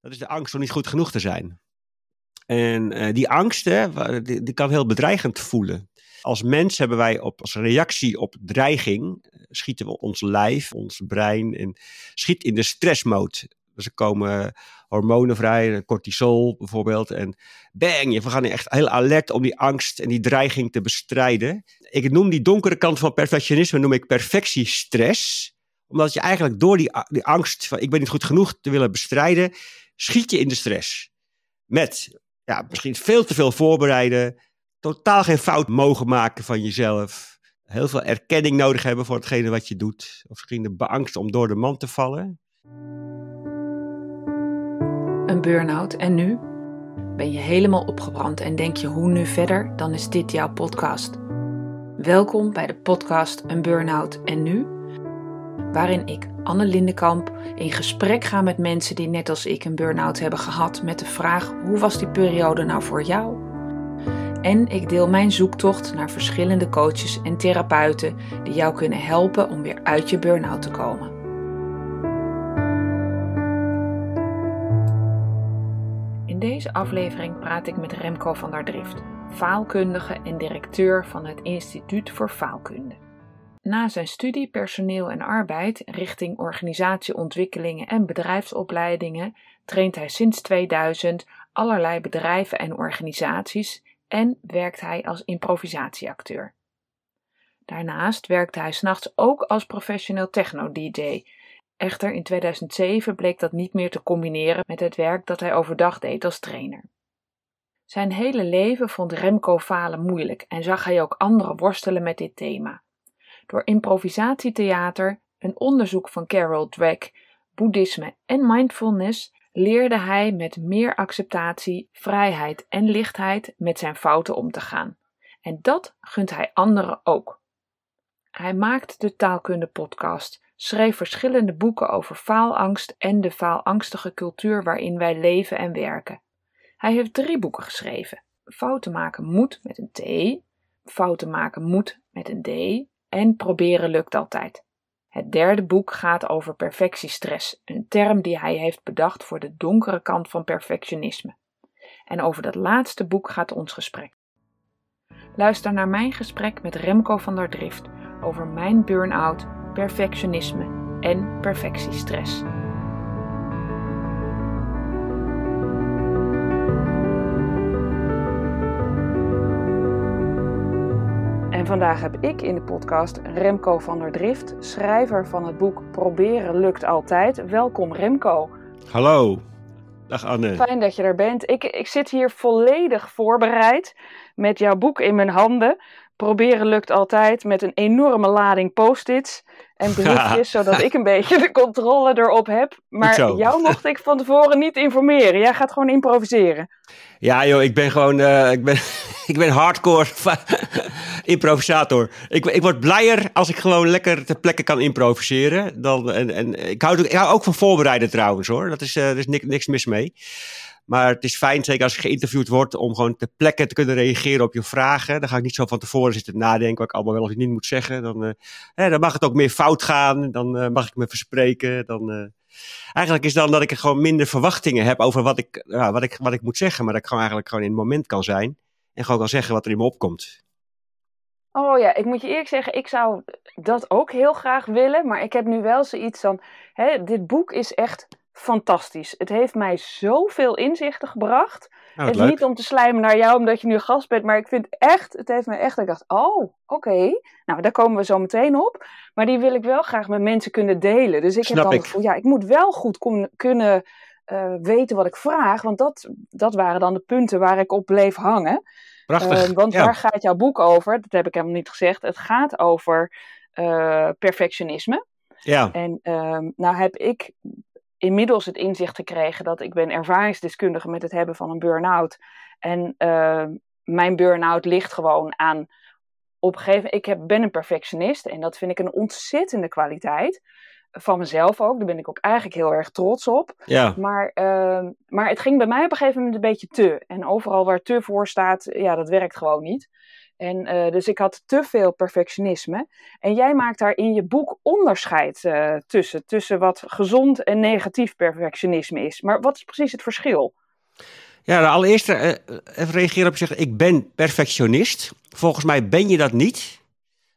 Dat is de angst om niet goed genoeg te zijn. En uh, die angst, die, kan heel bedreigend voelen. Als mens hebben wij op, als reactie op dreiging, schieten we ons lijf, ons brein, en schiet in de stressmode. Dus er komen hormonen vrij, cortisol bijvoorbeeld. En bang, we gaan echt heel alert om die angst en die dreiging te bestrijden. Ik noem die donkere kant van perfectionisme noem ik perfectiestress. Omdat je eigenlijk door die, die angst van ik ben niet goed genoeg te willen bestrijden, schiet je in de stress. Met ja, misschien veel te veel voorbereiden, totaal geen fout mogen maken van jezelf. Heel veel erkenning nodig hebben voor hetgene wat je doet. Of misschien de beangst om door de man te vallen een burn-out en nu? Ben je helemaal opgebrand en denk je hoe nu verder? Dan is dit jouw podcast. Welkom bij de podcast Een Burn-out en nu? Waarin ik, Anne Lindenkamp, in gesprek ga met mensen die net als ik een burn-out hebben gehad met de vraag hoe was die periode nou voor jou? En ik deel mijn zoektocht naar verschillende coaches en therapeuten die jou kunnen helpen om weer uit je burn-out te komen. deze aflevering praat ik met Remco van der Drift, faalkundige en directeur van het Instituut voor Faalkunde. Na zijn studie personeel en arbeid richting organisatieontwikkelingen en bedrijfsopleidingen traint hij sinds 2000 allerlei bedrijven en organisaties en werkt hij als improvisatieacteur. Daarnaast werkt hij s'nachts ook als professioneel techno-DJ Echter, in 2007 bleek dat niet meer te combineren met het werk dat hij overdag deed als trainer. Zijn hele leven vond Remco falen moeilijk en zag hij ook anderen worstelen met dit thema. Door improvisatietheater, een onderzoek van Carol Dweck, boeddhisme en mindfulness leerde hij met meer acceptatie, vrijheid en lichtheid met zijn fouten om te gaan. En dat gunt hij anderen ook. Hij maakt de Taalkunde Podcast, schreef verschillende boeken over faalangst en de faalangstige cultuur waarin wij leven en werken. Hij heeft drie boeken geschreven: Fouten maken moet met een T, Fouten maken moet met een D en Proberen lukt altijd. Het derde boek gaat over perfectiestress, een term die hij heeft bedacht voor de donkere kant van perfectionisme. En over dat laatste boek gaat ons gesprek. Luister naar mijn gesprek met Remco van der Drift over mijn burn-out perfectionisme en perfectiestress. Vandaag heb ik in de podcast Remco van der Drift, schrijver van het boek Proberen lukt altijd. Welkom Remco. Hallo. Dag Anne. Fijn dat je er bent. Ik, ik zit hier volledig voorbereid met jouw boek in mijn handen. Proberen lukt altijd met een enorme lading post-its en briefjes, zodat ik een beetje de controle erop heb. Maar jou mocht ik van tevoren niet informeren. Jij gaat gewoon improviseren. Ja joh, ik ben gewoon, uh, ik ben, ik ben hardcore improvisator. Ik, ik word blijer als ik gewoon lekker ter plekke kan improviseren. Dan, en, en ik, hou, ik hou ook van voorbereiden trouwens hoor, dat is, uh, er is niks, niks mis mee. Maar het is fijn, zeker als je geïnterviewd wordt, om gewoon ter plekke te kunnen reageren op je vragen. Dan ga ik niet zo van tevoren zitten nadenken wat ik allemaal wel of niet moet zeggen. Dan, uh, dan mag het ook meer fout gaan. Dan uh, mag ik me verspreken. Dan, uh, eigenlijk is dan dat ik gewoon minder verwachtingen heb over wat ik, wat, ik, wat ik moet zeggen. Maar dat ik gewoon eigenlijk gewoon in het moment kan zijn. En gewoon kan zeggen wat er in me opkomt. Oh ja, ik moet je eerlijk zeggen, ik zou dat ook heel graag willen. Maar ik heb nu wel zoiets van, hè, dit boek is echt fantastisch. Het heeft mij zoveel inzichten gebracht. Nou, het is niet om te slijmen naar jou omdat je nu gast bent, maar ik vind echt, het heeft me echt, ik dacht, oh, oké. Nou, daar komen we zo meteen op. Maar die wil ik wel graag met mensen kunnen delen. Dus ik heb dan het gevoel, ja, ik moet wel goed kunnen uh, weten wat ik vraag, want dat, dat waren dan de punten waar ik op bleef hangen. Prachtig. Uh, want waar gaat jouw boek over? Dat heb ik helemaal niet gezegd. Het gaat over uh, perfectionisme. Ja. En ehm, nou heb ik inmiddels het inzicht gekregen dat ik ben ervaringsdeskundige met het hebben van een burn-out. En uh, mijn burn-out ligt gewoon aan op een gegeven ik heb, ben een perfectionist en dat vind ik een ontzettende kwaliteit. Van mezelf ook, daar ben ik ook eigenlijk heel erg trots op. Ja. Maar, uh, maar het ging bij mij op een gegeven moment een beetje te. En overal waar te voor staat, ja, dat werkt gewoon niet. En uh, dus ik had te veel perfectionisme. En jij maakt daar in je boek onderscheid uh, tussen. Tussen wat gezond en negatief perfectionisme is. Maar wat is precies het verschil? Ja, allereerst uh, even reageren op je zeggen, ik ben perfectionist. Volgens mij ben je dat niet.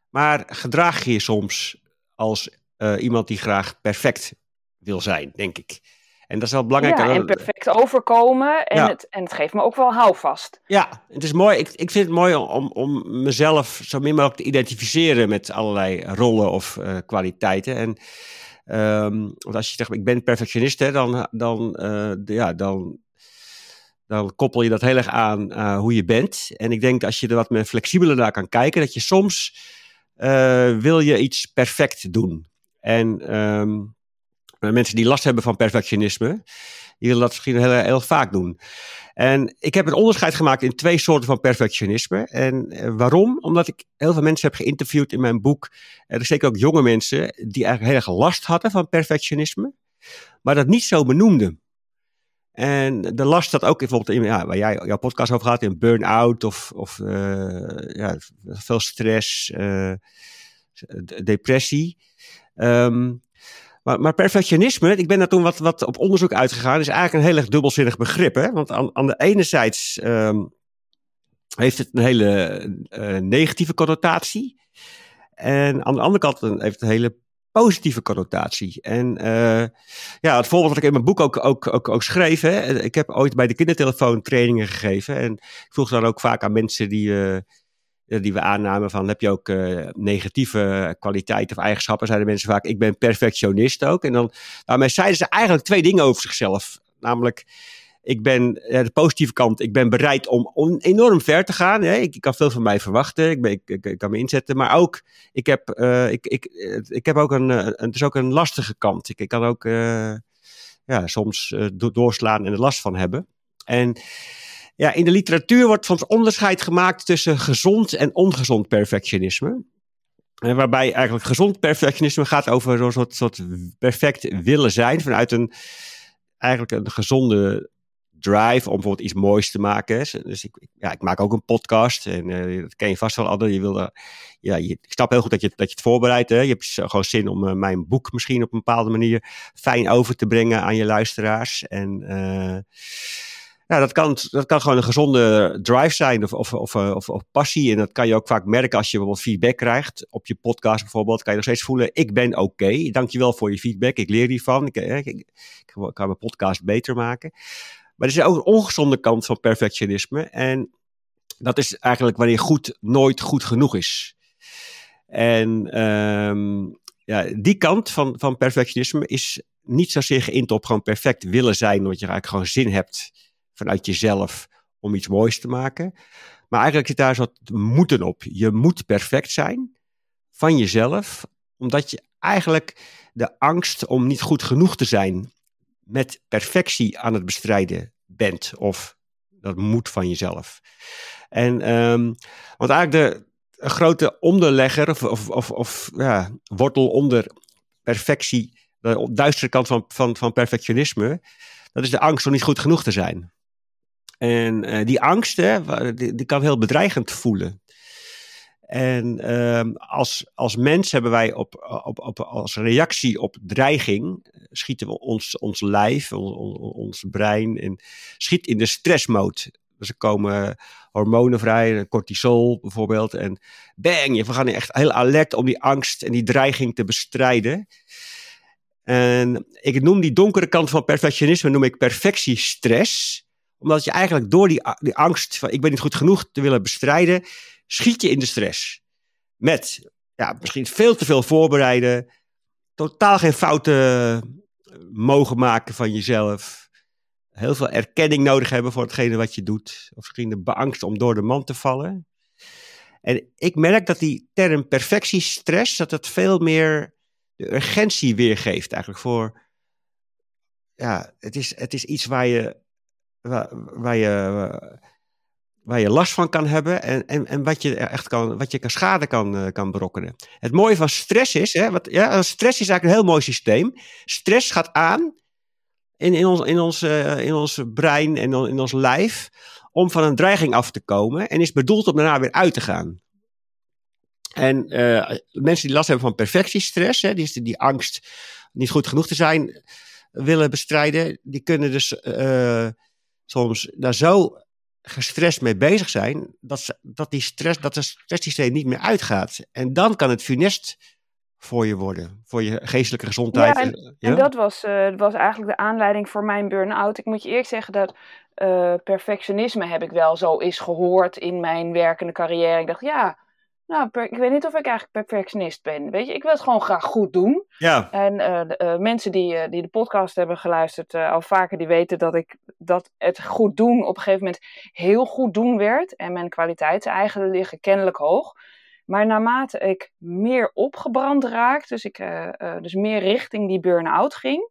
Maar gedraag je je soms als iemand die graag perfect wil zijn, denk ik. En dat is wel belangrijk. Ja, en perfect overkomen. En, het, en het geeft me ook wel houvast. Ja, het is mooi. Ik, ik vind het mooi om, om mezelf zo min mogelijk te identificeren met allerlei rollen of uh, kwaliteiten. En um, want als je zegt, ik ben perfectionist, hè, dan, dan, uh, ja, dan, dan koppel je dat heel erg aan uh, hoe je bent. En ik denk dat als je er wat meer flexibeler naar kan kijken, dat je soms wil je iets perfect doen. En um, mensen die last hebben van perfectionisme, die willen dat misschien heel, heel vaak doen. En ik heb een onderscheid gemaakt in twee soorten van perfectionisme. En eh, waarom? Omdat ik heel veel mensen heb geïnterviewd in mijn boek. Er zijn zeker ook jonge mensen die eigenlijk heel erg last hadden van perfectionisme, maar dat niet zo benoemden. En de last dat ook bijvoorbeeld in, ja, waar jij jouw podcast over gaat, in burn-out of, of uh, ja, veel stress, uh, depressie. Um, maar, perfectionisme, ik ben daar toen wat, wat op onderzoek uitgegaan, is eigenlijk een heel erg dubbelzinnig begrip. Hè? Want aan, aan de ene zijde um, heeft het een hele uh, negatieve connotatie. En aan de andere kant heeft het een hele positieve connotatie. En uh, ja, het voorbeeld wat ik in mijn boek ook, ook, ook, schreef. Hè? Ik heb ooit bij de kindertelefoon trainingen gegeven. En ik vroeg dan ook vaak aan mensen die. Eh, die we aannamen van heb je ook uh, negatieve kwaliteiten of eigenschappen, zeiden mensen vaak ik ben perfectionist ook. En dan daarmee zeiden ze eigenlijk twee dingen over zichzelf. Namelijk, ik ben de positieve kant, ik ben bereid om, enorm ver te gaan. Ik, ik, kan veel van mij verwachten, ik, ben, ik, ik, kan me inzetten. Maar ook, ik heb, uh, ik, ik, ik heb ook een, een, het is ook een lastige kant. Ik, ik kan ook ja, soms doorslaan en er last van hebben. En ja, in de literatuur wordt soms onderscheid gemaakt tussen gezond en ongezond perfectionisme. En waarbij eigenlijk gezond perfectionisme gaat over zo'n soort, perfect willen zijn vanuit een eigenlijk een gezonde drive om bijvoorbeeld iets moois te maken. Dus ik, ja, ik maak ook een podcast en uh, dat ken je vast wel, Adder. Je wil, ja, je, ik snap heel goed dat je, dat je het voorbereidt. Hè. Je hebt gewoon zin om uh, mijn boek misschien op een bepaalde manier fijn over te brengen aan je luisteraars. En ja, dat kan, dat kan gewoon een gezonde drive zijn of, of, of, of, of passie. En dat kan je ook vaak merken als je bijvoorbeeld feedback krijgt. Op je podcast bijvoorbeeld kan je nog steeds voelen, ik ben oké. Okay. Dankjewel voor je feedback, ik leer hiervan. Ik, ik, ik, kan mijn podcast beter maken. Maar er is ook een ongezonde kant van perfectionisme. En dat is eigenlijk wanneer goed nooit goed genoeg is. En um, ja, die kant van, van perfectionisme is niet zozeer geïnt op gewoon perfect willen zijn, omdat je eigenlijk gewoon zin hebt vanuit jezelf om iets moois te maken. Maar eigenlijk zit daar zo'n moeten op. Je moet perfect zijn van jezelf, omdat je eigenlijk de angst om niet goed genoeg te zijn met perfectie aan het bestrijden bent. Of dat moet van jezelf. En um, want eigenlijk de grote onderlegger of, of, of, of ja, wortel onder perfectie, de duistere kant van, van, van perfectionisme, dat is de angst om niet goed genoeg te zijn. En uh, die angst, die, kan heel bedreigend voelen. En uh, als, als mens hebben wij op, op, op, als reactie op dreiging, schieten we ons, ons lijf, ons, ons brein, en schiet in de stressmode. Dus er komen hormonen vrij, cortisol bijvoorbeeld. En bang, we gaan echt heel alert om die angst en die dreiging te bestrijden. En ik noem die donkere kant van perfectionisme noem ik perfectiestress omdat je eigenlijk door die, die angst van ik ben niet goed genoeg te willen bestrijden, schiet je in de stress. Met ja, misschien veel te veel voorbereiden, totaal geen fouten mogen maken van jezelf. Heel veel erkenning nodig hebben voor hetgene wat je doet. Of misschien de angst om door de man te vallen. En ik merk dat die term perfectiestress, dat het veel meer de urgentie weergeeft eigenlijk voor... Ja, het is, het is iets waar je waar, je, waar je last van kan hebben en, en, en wat je echt kan, wat je kan schade kan, uh, kan berokkenen. Het mooie van stress is, hè, wat, ja, stress is eigenlijk een heel mooi systeem. Stress gaat aan in, in, ons, in, ons, uh, in ons brein en in ons lijf om van een dreiging af te komen en is bedoeld om daarna weer uit te gaan. En uh, mensen die last hebben van perfectiestress, hè, die, die angst niet goed genoeg te zijn willen bestrijden, die kunnen dus soms daar zo gestrest mee bezig zijn, dat, ze, dat, die stress, dat de stresssysteem niet meer uitgaat. En dan kan het funest voor je worden, voor je geestelijke gezondheid. Ja, en, en dat was, uh, was eigenlijk de aanleiding voor mijn burn-out. Ik moet je eerlijk zeggen dat uh, perfectionisme heb ik wel zo eens gehoord in mijn werkende carrière. Ik dacht, ja, nou, ik weet niet of ik eigenlijk perfectionist ben. Weet je, ik wil het gewoon graag goed doen. Ja. En uh, mensen die, uh, die de podcast hebben geluisterd al vaker, die weten dat ik dat het goed doen op een gegeven moment heel goed doen werd. En mijn kwaliteitseigenen liggen kennelijk hoog. Maar naarmate ik meer opgebrand raakte, dus ik dus meer richting die burn-out ging,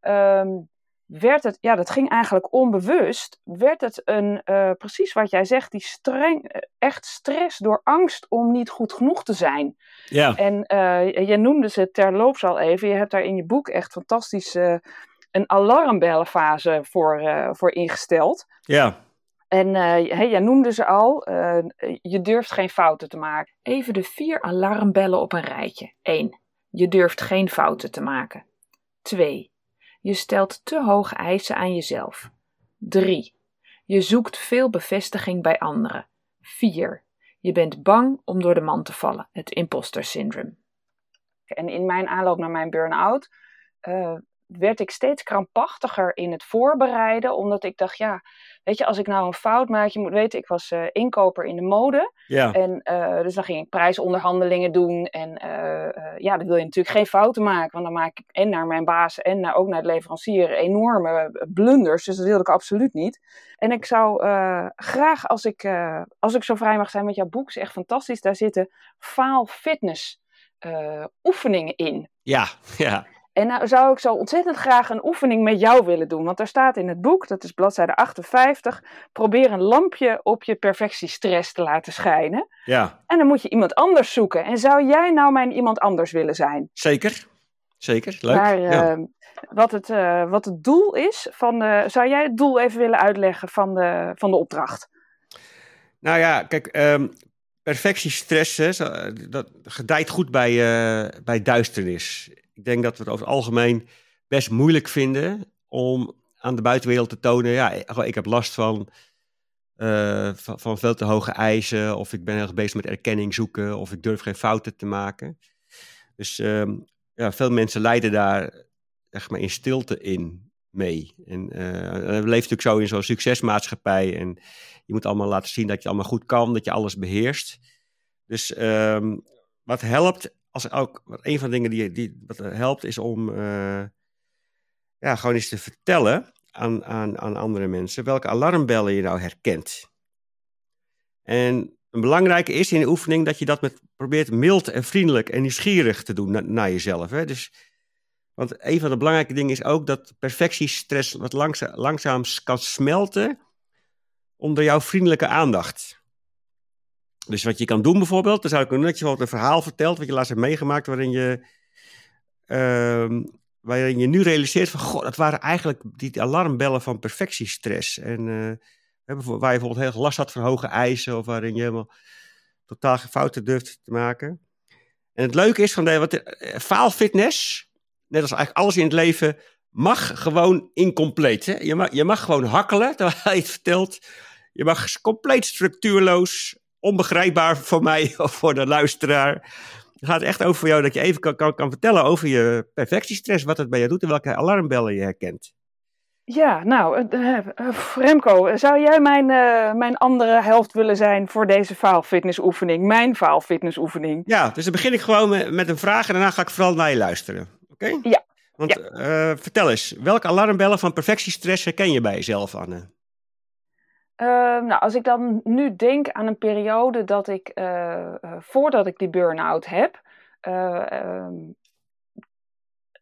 um, werd het, ja, dat ging eigenlijk onbewust, werd het een, uh, precies wat jij zegt, die streng, eh, echt stress door angst om niet goed genoeg te zijn. Ja. En uh, je noemde ze terloops al even, je hebt daar in je boek echt fantastisch uh, een alarmbellenfase voor, voor ingesteld. Ja. En hey, jij noemde ze al, je durft geen fouten te maken. Even de vier alarmbellen op een rijtje. 1. Je durft geen fouten te maken. 2. Je stelt te hoge eisen aan jezelf. 3. Je zoekt veel bevestiging bij anderen. 4. Je bent bang om door de man te vallen, het imposter syndroom. En in mijn aanloop naar mijn burn-out uh, werd ik steeds krampachtiger in het voorbereiden, omdat ik dacht, ja, weet je, als ik nou een fout maak, je moet weten, ik was uh, inkoper in de mode. Ja. En uh, dus dan ging ik prijsonderhandelingen doen. En uh, ja, dan wil je natuurlijk geen fouten maken, want dan maak ik en naar mijn baas en naar, ook naar de leverancier enorme blunders. Dus dat wilde ik absoluut niet. En ik zou graag, als ik, als ik zo vrij mag zijn met jouw boek, is echt fantastisch, daar zitten faal fitness oefeningen in. Ja, ja. En nou zou ik zo ontzettend graag een oefening met jou willen doen. Want er staat in het boek, dat is bladzijde 58, probeer een lampje op je perfectiestress te laten schijnen. Ja. En dan moet je iemand anders zoeken. En zou jij nou mijn iemand anders willen zijn? Zeker, zeker, leuk. Maar ja. uh, wat, het, uh, wat het doel is van de, zou jij het doel even willen uitleggen van de, van de opdracht? Nou ja, kijk, um, perfectiestress, hè, dat gedijt goed bij, uh, bij duisternis ik denk dat we het over het algemeen best moeilijk vinden om aan de buitenwereld te tonen, ja, ik heb last van, uh, van, veel te hoge eisen, of ik ben erg bezig met erkenning zoeken, of ik durf geen fouten te maken. Dus uh, ja, veel mensen lijden daar zeg maar, in stilte in mee. En uh, we leven natuurlijk zo in zo'n succesmaatschappij en je moet allemaal laten zien dat je allemaal goed kan, dat je alles beheerst. Dus um, wat helpt als ook, een van de dingen die, die wat helpt, is om uh, ja, gewoon eens te vertellen aan, aan, aan andere mensen welke alarmbellen je nou herkent. En een belangrijke is in de oefening dat je dat met, probeert mild en vriendelijk en nieuwsgierig te doen na, naar jezelf. Hè? Dus, want een van de belangrijke dingen is ook dat perfectiestress wat langza langzaam kan smelten onder jouw vriendelijke aandacht. Dus wat je kan doen bijvoorbeeld, dan zou ik een netje een verhaal verteld, wat je laatst hebt meegemaakt, waarin je, uh, waarin je nu realiseert van, goh, dat waren eigenlijk die alarmbellen van perfectiestress. En uh, waar je bijvoorbeeld heel last had van hoge eisen, of waarin je helemaal totaal fouten durft te maken. En het leuke is van de, wat uh, faalfitness, net als eigenlijk alles in het leven, mag gewoon incompleet. Hè? Je, mag, je mag gewoon hakkelen, terwijl je het vertelt. Je mag compleet structuurloos onbegrijpbaar voor mij of voor de luisteraar. Het gaat echt over jou dat je even kan, kan, kan vertellen over je perfectiestress, wat het bij je doet en welke alarmbellen je herkent. Ja, nou, uh, Remco, zou jij mijn, uh, mijn andere helft willen zijn voor deze faalfitnessoefening? Mijn faalfitnessoefening? Ja, dus dan begin ik gewoon met, met een vraag en daarna ga ik vooral naar je luisteren. Oké? Okay? Ja. Want ja. Vertel eens, welke alarmbellen van perfectiestress herken je bij jezelf, Anne? Uh, nou, als ik dan nu denk aan een periode dat ik, uh, uh, voordat ik die burn-out heb, ehm,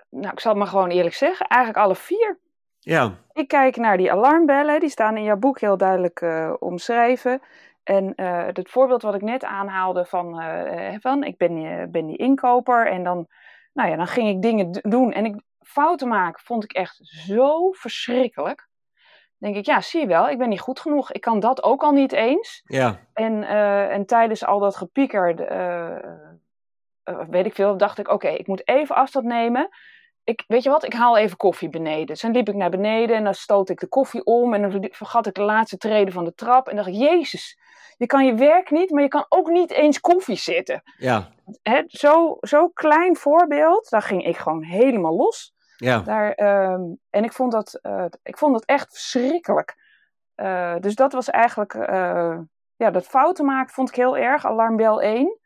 nou, ik zal het maar gewoon eerlijk zeggen, eigenlijk alle vier. Ja. Ik kijk naar die alarmbellen, die staan in jouw boek heel duidelijk omschreven. En het voorbeeld wat ik net aanhaalde van, van ik ben, ben die inkoper en dan, nou ja, dan ging ik dingen doen en ik, fouten maken vond ik echt zo verschrikkelijk. Denk ik, ja, zie je wel, ik ben niet goed genoeg. Ik kan dat ook al niet eens. Ja, En, eh, en tijdens al dat gepieker, eh, eh, weet ik veel, dacht ik, oké, ik moet even afstand nemen. Ik, weet je wat, ik haal even koffie beneden. Dus dan liep ik naar beneden en dan stoot ik de koffie om. En dan vergat ik de laatste treden van de trap. En dacht ik, jezus, je kan je werk niet, maar je kan ook niet eens koffie zitten. ja, Hè, zo, zo klein voorbeeld, daar ging ik gewoon helemaal los. Ja, Daar, ehm, en ik vond, dat, eh, ik vond dat echt verschrikkelijk. Eh, dus dat was eigenlijk, eh, ja, dat fouten maken vond ik heel erg. Alarmbel 1.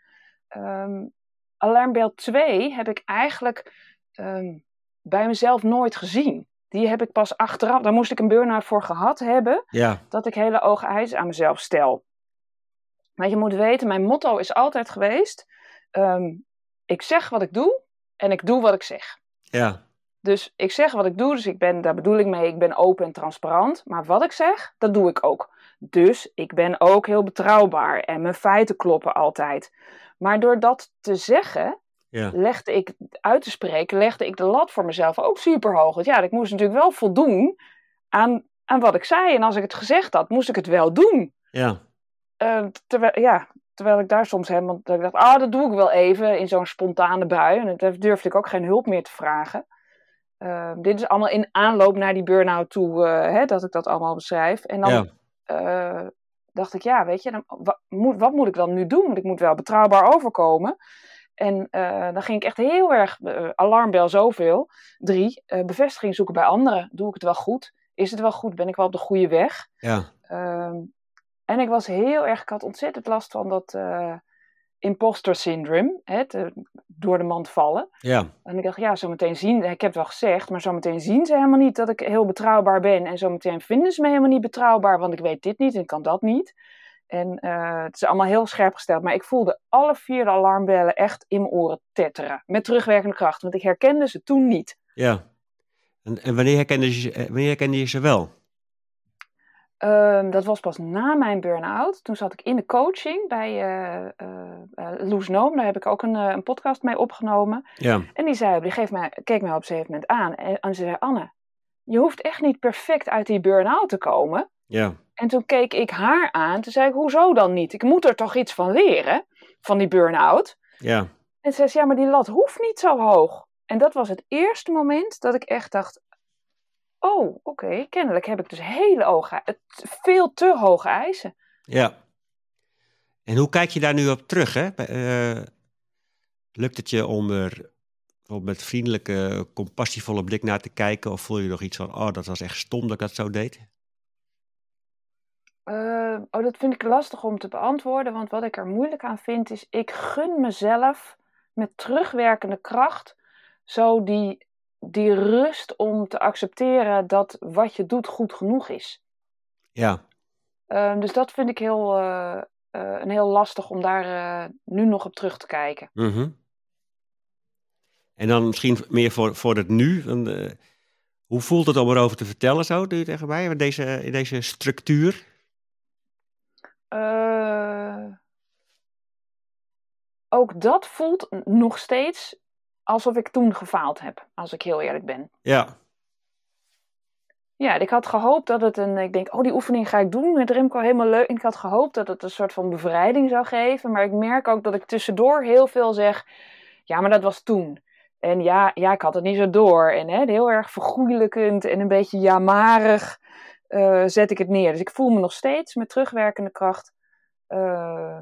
Ehm, alarmbel 2 heb ik eigenlijk ehm, bij mezelf nooit gezien. Die heb ik pas achteraf, daar moest ik een burn-out voor gehad hebben, ja, dat ik hele hoge eisen aan mezelf stel. Maar je moet weten, mijn motto is altijd geweest, ik zeg wat ik doe en ik doe wat ik zeg. ja, Dus ik zeg wat ik doe, dus ik ben, daar bedoel ik mee, ik ben open en transparant. Maar wat ik zeg, dat doe ik ook. Dus ik ben ook heel betrouwbaar en mijn feiten kloppen altijd. Maar door dat te zeggen, ja, legde ik, uit te spreken, legde ik de lat voor mezelf ook super hoog. Want ja, ik moest natuurlijk wel voldoen aan, aan wat ik zei. En als ik het gezegd had, moest ik het wel doen. ja, Eh, terwijl, ja, terwijl ik daar soms helemaal, dat ik dacht, ah, dat doe ik wel even in zo'n spontane bui. En daar durfde ik ook geen hulp meer te vragen. Eh, dit is allemaal in aanloop naar die burn-out toe, eh, hè, dat ik dat allemaal beschrijf. En dan ja, eh, dacht ik, ja, weet je, dan, wat, moet, wat moet ik dan nu doen? Want ik moet wel betrouwbaar overkomen. En eh, dan ging ik echt heel erg, alarmbel zoveel. Drie, bevestiging zoeken bij anderen. Doe ik het wel goed? Is het wel goed? Ben ik wel op de goede weg? ja, Ehm, en ik was heel erg, ik had ontzettend last van dat imposter syndrome, hè, door de mand vallen. ja, En ik dacht, ja, zometeen zien, ik heb het wel gezegd, maar zometeen zien ze helemaal niet dat ik heel betrouwbaar ben. En zometeen vinden ze me helemaal niet betrouwbaar, want ik weet dit niet en ik kan dat niet. En eh, het is allemaal heel scherp gesteld, maar ik voelde alle vier de alarmbellen echt in mijn oren tetteren. Met terugwerkende kracht, want ik herkende ze toen niet. ja. En, en wanneer, herkende je, eh, wanneer herkende je ze wel? Ehm, dat was pas na mijn burn-out. Toen zat ik in de coaching bij Loes Noom. Daar heb ik ook een, een podcast mee opgenomen. Ja, En die zei, die mij, keek mij op een gegeven moment aan. En, en ze zei, Anne, je hoeft echt niet perfect uit die burn-out te komen. ja, En toen keek ik haar aan. Toen zei ik, hoezo dan niet? Ik moet er toch iets van leren, van die burn-out. ja, En ze zei, ja, maar die lat hoeft niet zo hoog. En dat was het eerste moment dat ik echt dacht, oh, oké, kennelijk heb ik dus hele hoge, veel te hoge eisen. ja. En hoe kijk je daar nu op terug? Hè? Eh, lukt het je om er met vriendelijke, compassievolle blik naar te kijken? Of voel je nog iets van, oh, dat was echt stom dat ik dat zo deed? Eh, oh, dat vind ik lastig om te beantwoorden, want wat ik er moeilijk aan vind is, ik gun mezelf met terugwerkende kracht zo die, die rust om te accepteren dat wat je doet goed genoeg is. Ja, Eh, dus dat vind ik heel, eh, eh, een heel lastig om daar eh, nu nog op terug te kijken. mhm. En dan misschien meer voor, voor het nu. hoe voelt het om erover te vertellen zo, doe je tegen mij, in deze, in deze structuur? Ook dat voelt nog steeds alsof ik toen gefaald heb, als ik heel eerlijk ben. Ja, Ja, ik had gehoopt dat het een. Ik denk, oh, die oefening ga ik doen met Remco, helemaal leuk. En ik had gehoopt dat het een soort van bevrijding zou geven. Maar ik merk ook dat ik tussendoor heel veel zeg. Ja, maar dat was toen. En ja, ja ik had het niet zo door. En hè, heel erg vergoeilijkend en een beetje jamarig eh, zet ik het neer. Dus ik voel me nog steeds met terugwerkende kracht eh,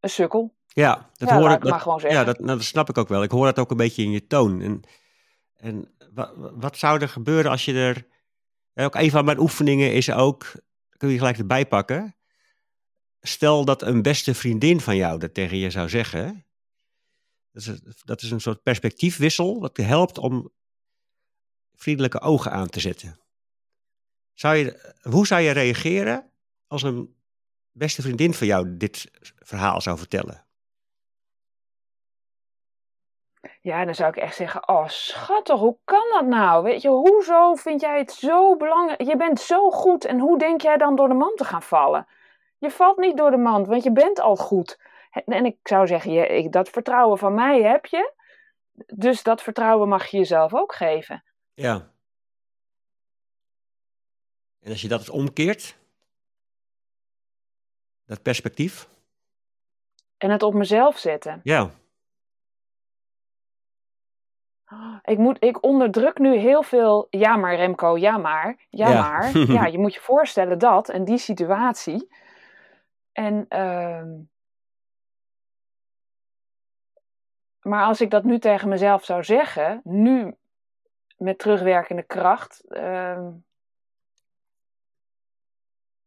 een sukkel. Ja, dat ja, hoor ik. ik maar Dat, gewoon zeggen. ja, dat, nou, dat snap ik ook wel. Ik hoor dat ook een beetje in je toon. En, en wat, zou er gebeuren als je er. hè, Ook een van mijn oefeningen is ook. Kun je gelijk erbij pakken. Stel dat een beste vriendin van jou dat tegen je zou zeggen. Dat is, dat is een soort perspectiefwissel. Wat je helpt om vriendelijke ogen aan te zetten. Zou je, hoe zou je reageren als een beste vriendin van jou dit verhaal zou vertellen? Ja, dan zou ik echt zeggen: Oh, schattig, hoe kan dat nou? Weet je, hoezo vind jij het zo belangrijk? Je bent zo goed en hoe denk jij dan door de mand te gaan vallen? Je valt niet door de mand, want je bent al goed. En- ik zou zeggen: je, ik, Dat vertrouwen van mij heb je. Dus dat vertrouwen mag je jezelf ook geven. Ja. En als je dat omkeert, dat perspectief. En het op mezelf zetten. Ja. Ik, moet, ik onderdruk nu heel veel. Ja, maar Remco, ja, maar. Ja, Ja. maar. Ja, je moet je voorstellen dat en die situatie. En. ehm, maar als ik dat nu tegen mezelf zou zeggen, nu met terugwerkende kracht. ehm,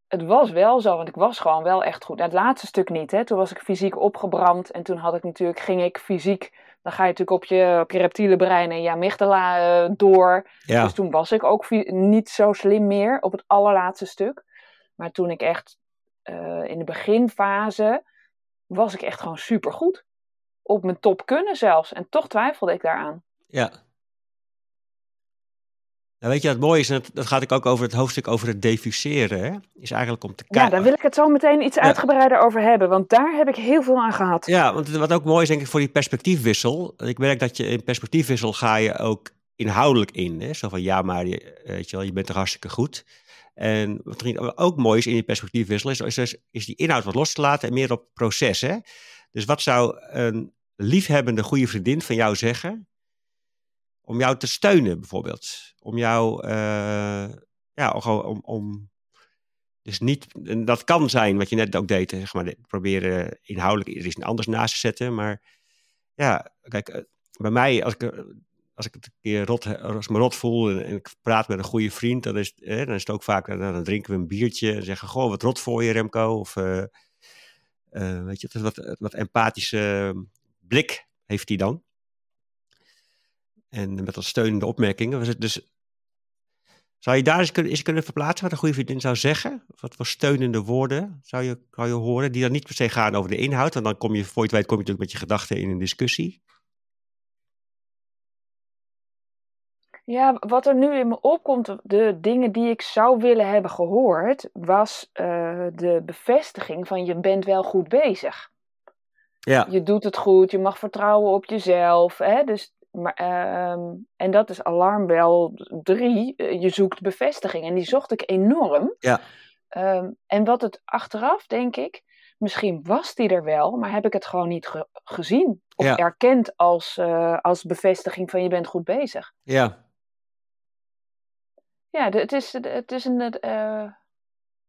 het was wel zo, want ik was gewoon wel echt goed. Nou, het laatste stuk niet, hè. Toen was ik fysiek opgebrand en toen had ik natuurlijk, ging ik fysiek, dan ga je natuurlijk op je, op je reptiele brein en je amygdala eh, door. Ja. Dus toen was ik ook niet zo slim meer op het allerlaatste stuk. Maar toen ik echt eh, in de beginfase was ik echt gewoon supergoed. Op mijn top kunnen zelfs. En toch twijfelde ik daaraan. Ja. Nou, weet je wat mooi is? En dat, dat gaat ook over het hoofdstuk over het diffuseren. Hè? Is eigenlijk om te Ja, kijken. daar wil ik het zo meteen iets Ja. uitgebreider over hebben. Want daar heb ik heel veel aan gehad. Ja, want wat ook mooi is denk ik voor die perspectiefwissel. Ik merk dat je in perspectiefwissel ga je ook inhoudelijk in. Hè? Zo van ja, maar je, weet je, wel, je bent toch hartstikke goed. En wat ook mooi is in die perspectiefwissel is, is, is, is die inhoud wat los te laten en meer op proces. Hè? Dus wat zou een liefhebbende goede vriendin van jou zeggen om jou te steunen bijvoorbeeld? Om jou, eh, ja, om, om dus niet, en dat kan zijn wat je net ook deed, zeg maar, proberen inhoudelijk er iets anders naast te zetten. Maar ja, kijk, eh, bij mij, als ik, eh, als ik het een keer rot, als me rot voel en, ik praat met een goede vriend, dan is, eh, dan is het ook vaak, dan drinken we een biertje en zeggen, goh, wat rot voor je Remco. Of, weet je, wat, wat empathische blik heeft hij dan. En met wat steunende opmerkingen. Was het Dus zou je daar eens kunnen, eens kunnen verplaatsen wat een goede vriendin zou zeggen? Wat voor steunende woorden zou je, zou je horen? Die dan niet per se gaan over de inhoud. Want dan kom je, voor je het weet, kom je natuurlijk met je gedachten in een discussie. Ja, wat er nu in me opkomt, de dingen die ik zou willen hebben gehoord, was eh, de bevestiging van je bent wel goed bezig. Ja, Je doet het goed, je mag vertrouwen op jezelf. Hè? Dus, maar, ehm, en dat is alarmbel 3. Je zoekt bevestiging. En die zocht ik enorm. Ja. Ehm, en wat het achteraf, denk ik, misschien was die er wel, maar heb ik het gewoon niet ge- gezien. Of Ja. erkend als, eh, als bevestiging van je bent goed bezig. ja, Ja, het is, het is een. eh,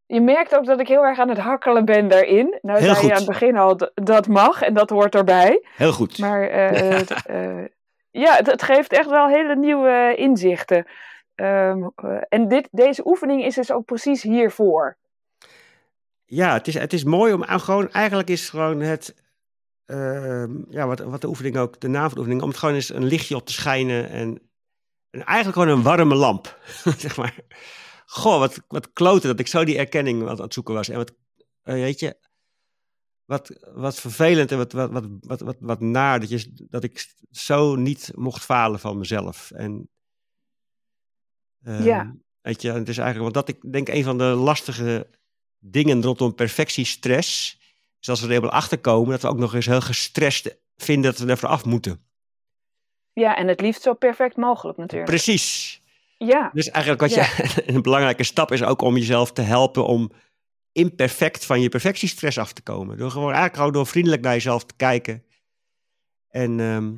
je merkt ook dat ik heel erg aan het hakkelen ben daarin. Nou, Heel zei goed. je aan het begin al, dat mag en dat hoort erbij. heel goed. Maar eh, eh, ja, het, geeft echt wel hele nieuwe inzichten. Ehm, eh, en dit, deze oefening is dus ook precies hiervoor. Ja, het is, het is mooi om gewoon, eigenlijk is gewoon het, ehm, ja, wat, wat de oefening ook, de naam van de oefening, om het gewoon eens een lichtje op te schijnen en, en eigenlijk gewoon een warme lamp, zeg maar. Goh, wat, wat kloten dat ik zo die erkenning aan het zoeken was. En wat, eh, weet je, wat, wat vervelend en wat, wat, wat, wat, wat, wat naar dat, je, dat ik zo niet mocht falen van mezelf. En, ehm, Ja. Weet je, het is eigenlijk, want dat ik denk een van de lastige dingen rondom perfectiestress, is als we er helemaal achter komen, dat we ook nog eens heel gestrest vinden dat we er af moeten. Ja, en het liefst zo perfect mogelijk natuurlijk. Precies. Ja, Dus eigenlijk wat Ja. je, een belangrijke stap is ook om jezelf te helpen om imperfect van je perfectiestress af te komen. Door gewoon eigenlijk gewoon door vriendelijk naar jezelf te kijken. En ehm,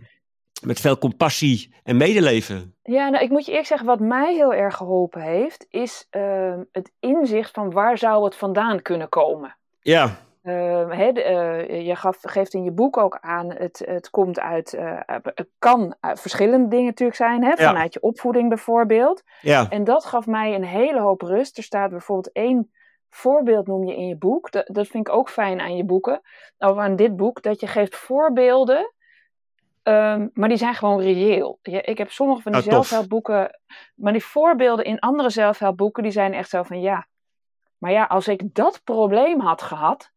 met veel compassie en medeleven. ja nou, ik moet je eerlijk zeggen, wat mij heel erg geholpen heeft, is ehm, het inzicht van waar zou het vandaan kunnen komen. Ja, Ehm, eh, je gaf, geeft in je boek ook aan, het, het komt uit, eh, het kan verschillende dingen natuurlijk zijn, hè, Ja. vanuit je opvoeding bijvoorbeeld. ja, En dat gaf mij een hele hoop rust. Er staat bijvoorbeeld één voorbeeld noem je in je boek. Dat, dat vind ik ook fijn aan je boeken. Of aan dit boek, dat je geeft voorbeelden, ehm, maar die zijn gewoon reëel. Ik heb sommige van die Ah, zelfhelpboeken, maar die voorbeelden in andere zelfhelpboeken, die zijn echt zo van ja. Maar ja, als ik dat probleem had gehad,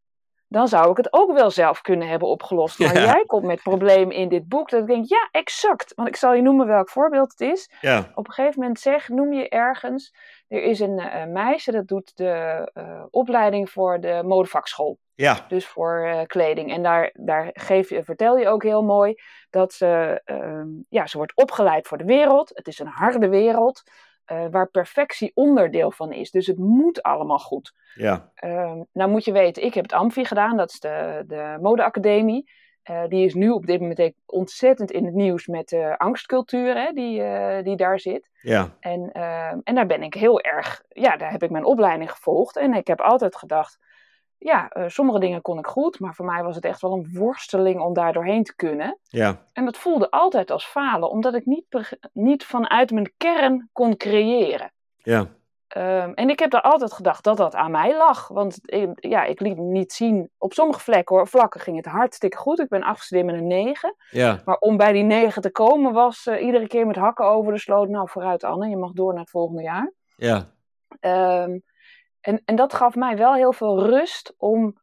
dan zou ik het ook wel zelf kunnen hebben opgelost. Maar Ja. jij komt met problemen in dit boek, dat ik denk, ja, exact. Want ik zal je noemen welk voorbeeld het is ja, op een gegeven moment zeg, noem je ergens, er is een eh, meisje dat doet de eh, opleiding voor de modevakschool. ja, Dus voor eh, kleding. En daar, daar geef je, vertel je ook heel mooi dat ze, ehm, ja, ze wordt opgeleid voor de wereld. Het is een harde wereld. Eh, waar perfectie onderdeel van is. Dus het moet allemaal goed. Ja. Ehm, nou moet je weten, ik heb het Amfi gedaan, dat is de, de modeacademie. Uh, die is nu op dit moment ontzettend in het nieuws met de angstcultuur hè, die, uh, die daar zit. Ja. En, uh, en daar ben ik heel erg, ja, daar heb ik mijn opleiding gevolgd. En ik heb altijd gedacht, ja, sommige dingen kon ik goed, maar voor mij was het echt wel een worsteling om daar doorheen te kunnen. Ja. En dat voelde altijd als falen, omdat ik niet, niet vanuit mijn kern kon creëren. Ja. Um, en ik heb daar altijd gedacht dat dat aan mij lag. Want ik, ja, ik liet niet zien. Op sommige vlekken, hoor, vlakken ging het hartstikke goed. Ik ben afgestudeerd met een 9. Ja. Maar om bij die 9 te komen was uh, iedere keer met hakken over de sloot. Nou, vooruit Anne, je mag door naar het volgende jaar. Ja. Um, en, en dat gaf mij wel heel veel rust om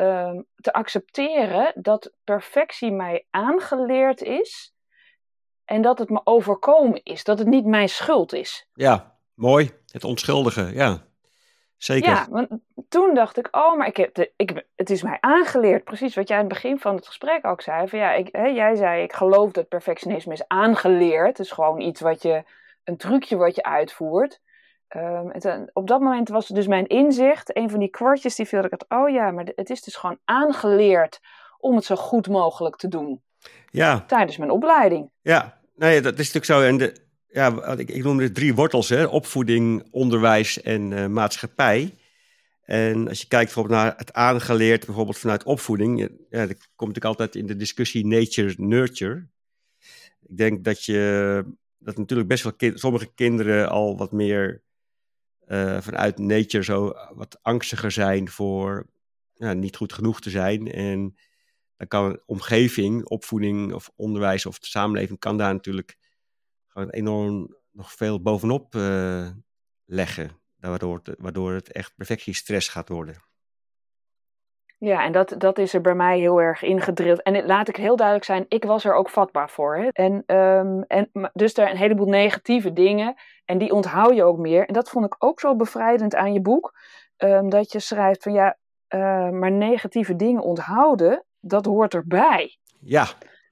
um, te accepteren dat perfectie mij aangeleerd is. En dat het me overkomen is. Dat het niet mijn schuld is. Ja. Mooi, het onschuldige, ja. Zeker. Ja, want toen dacht ik, oh, maar ik heb de, ik, het is mij aangeleerd. Precies wat jij aan het begin van het gesprek ook zei. Van ja, ik, hè, jij zei, ik geloof dat perfectionisme is aangeleerd. Het is gewoon iets wat je, een trucje wat je uitvoert. Um, het, op dat moment was dus mijn inzicht, een van die kwartjes die viel, dat ik had, oh ja, maar het is dus gewoon aangeleerd om het zo goed mogelijk te doen. Ja. Tijdens mijn opleiding. Ja, nee, dat is natuurlijk zo. En de, ja, ik, ik noem het drie wortels, hè? opvoeding, onderwijs en uh, maatschappij. En als je kijkt bijvoorbeeld naar het aangeleerd, bijvoorbeeld vanuit opvoeding, ja, dat komt natuurlijk altijd in de discussie nature-nurture. Ik denk dat je, dat natuurlijk best wel kind, sommige kinderen al wat meer uh, vanuit nature zo wat angstiger zijn voor ja, niet goed genoeg te zijn. En dan kan omgeving, opvoeding of onderwijs of de samenleving kan daar natuurlijk gewoon enorm nog veel bovenop uh, leggen. Waardoor het, waardoor het echt perfectiestress gaat worden. Ja, en dat, dat is er bij mij heel erg ingedrild. En laat ik heel duidelijk zijn, ik was er ook vatbaar voor. Hè? En, um, en, dus daar een heleboel negatieve dingen. En die onthoud je ook meer. En dat vond ik ook zo bevrijdend aan je boek. Um, dat je schrijft van ja, uh, maar negatieve dingen onthouden, dat hoort erbij. Ja.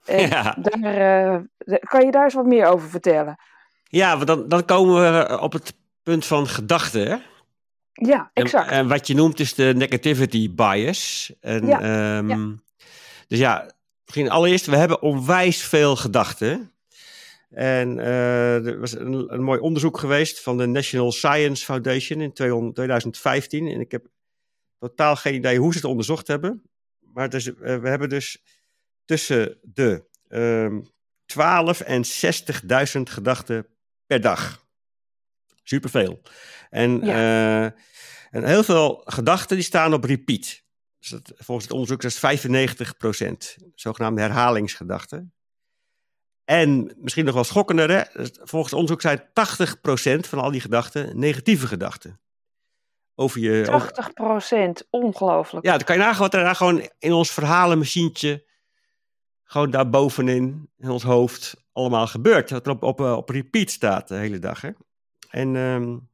En ja. Daar, uh, kan je daar eens wat meer over vertellen? Ja, dan, dan komen we op het punt van gedachten. Ja, exact. En, en, wat je noemt is de negativity bias. En, ja. Um, ja. Dus ja, misschien allereerst, we hebben onwijs veel gedachten. En uh, er was een, een, mooi onderzoek geweest van de National Science Foundation in 2015. En ik heb totaal geen idee hoe ze het onderzocht hebben. Maar dus, uh, we hebben dus tussen de um, 12 en 60.000 gedachten per dag. Superveel. En, ja. uh, en heel veel gedachten die staan op repeat. Dus dat, volgens het onderzoek is dat 95% Zogenaamde herhalingsgedachten. En misschien nog wel schokkender, hè? volgens het onderzoek zijn 80% van al die gedachten negatieve gedachten. Over je, 80 procent, ongelooflijk. Ja, dan kan je nagaan wat er daar gewoon in ons verhalenmachientje, gewoon daar bovenin, in ons hoofd, allemaal gebeurt. Wat er op, op, op repeat staat de hele dag. Hè? En um,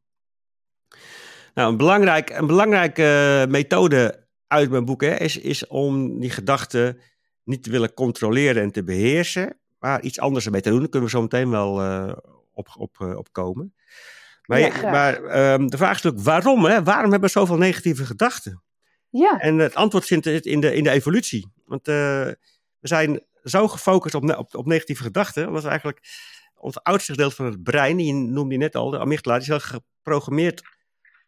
nou, een, belangrijk, een belangrijke methode uit mijn boek hè, is, is om die gedachten niet te willen controleren en te beheersen, maar iets anders ermee te doen. Daar kunnen we zo meteen wel uh, op, op, uh, op komen. Maar, ja, maar um, de vraag is natuurlijk waarom? Hè? Waarom hebben we zoveel negatieve gedachten? Ja. En het antwoord zit in de, in de evolutie. Want uh, we zijn zo gefocust op, op, op negatieve gedachten, omdat we eigenlijk ons oudste gedeelte van het brein, die noemde je net al, de amygdala, die is wel geprogrammeerd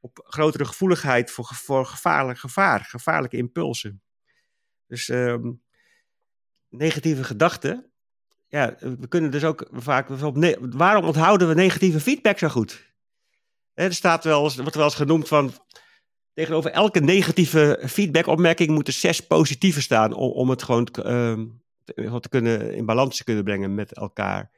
op grotere gevoeligheid voor, voor gevaarlijk gevaar, gevaarlijke impulsen. Dus um, negatieve gedachten, ja, we kunnen dus ook vaak, waarom onthouden we negatieve feedback zo goed? Er staat wel eens, wordt wel eens genoemd van, tegenover elke negatieve feedback-opmerking moeten zes positieve staan, om, om het gewoon te, te kunnen, in balans te kunnen brengen met elkaar.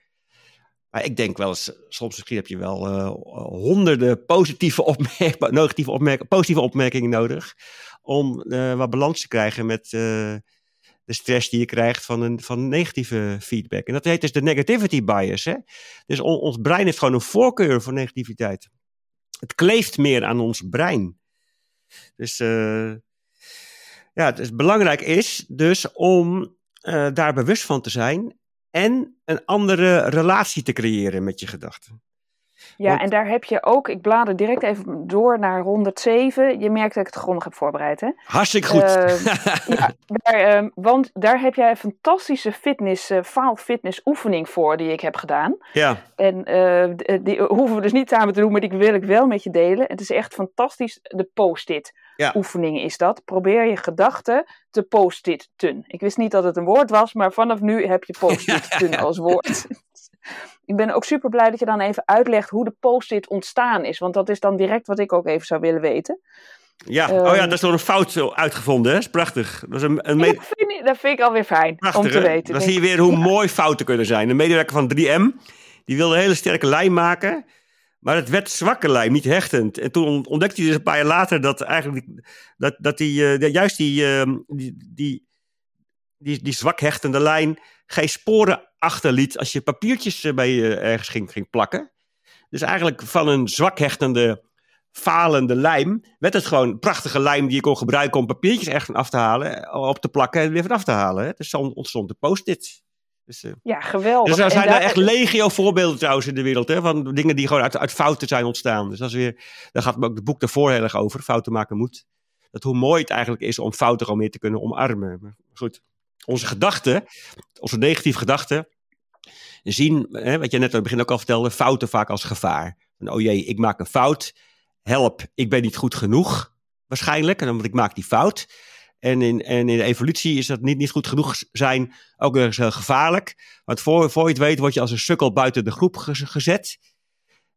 Maar ik denk wel eens, soms misschien heb je wel uh, honderden positieve, negatieve opmerk positieve opmerkingen nodig. Om uh, wat balans te krijgen met uh, de stress die je krijgt van een van negatieve feedback. En dat heet dus de negativity bias. Hè? Dus on, ons brein heeft gewoon een voorkeur voor negativiteit. Het kleeft meer aan ons brein. Dus ja, is belangrijk is dus om daar bewust van te zijn en een andere relatie te creëren met je gedachten. Ja, Want- en daar heb je ook, ik blader direct even door naar 107. Je merkt dat ik het grondig heb voorbereid, hè? Hartstikke goed. Eh, ja, daar, ehm, want daar heb jij een fantastische fitness, eh fitness oefening voor die ik heb gedaan. ja, En eh, d- die hoeven we dus niet samen te doen, maar die wil ik wel met je delen. Het is echt fantastisch. De post-it Ja. oefening is dat. Probeer je gedachten te post-it-ten. Ik wist niet dat het een woord was, maar vanaf nu heb je post-it-ten als woord. ik ben ook super blij dat je dan even uitlegt hoe de post-it ontstaan is. Want dat is dan direct wat ik ook even zou willen weten. ja. Ehm. oh ja, dat is door een fout zo uitgevonden, hè? Dat is prachtig. Dat is een, dat, vind ik, dat vind ik alweer fijn prachtig, om te hè? weten. Dan zie je weer hoe mooi fouten kunnen zijn. Een medewerker van 3M, die wilde een hele sterke lijm maken. Maar het werd zwakke lijm, niet hechtend. En toen ontdekte hij dus een paar jaar later dat eigenlijk dat, dat die, eh, juist die, eh, die, die, die, die zwak hechtende lijn geen sporen achterliet als je papiertjes eh, bij ergens ging, ging plakken. Dus eigenlijk van een zwak hechtende, falende lijm werd het gewoon prachtige lijm die je kon gebruiken om papiertjes ergens af te halen, eh, op te plakken en weer vanaf te halen. Hè. Dus zo ontstond de post-it. Dus, eh, Ja, geweldig. dus er zijn daar- echt legio voorbeelden trouwens in de wereld. Hè, van dingen die gewoon uit, uit fouten zijn ontstaan. Dus dat is weer, daar gaat ook het boek daarvoor heel erg over. Fouten maken moet. Dat hoe mooi het eigenlijk is om fouten gewoon meer te kunnen omarmen. Maar goed, onze gedachten, onze negatieve gedachten, zien, hè, wat je net aan het begin ook al vertelde, fouten vaak als gevaar. Van, oh jee, ik maak een fout. Help, ik ben niet goed genoeg. Waarschijnlijk, en omdat ik maak die fout. En in, en in de evolutie is dat niet, niet goed genoeg zijn ook eens heel gevaarlijk. Want voor, voor je het weet word je als een sukkel buiten de groep ge- gezet.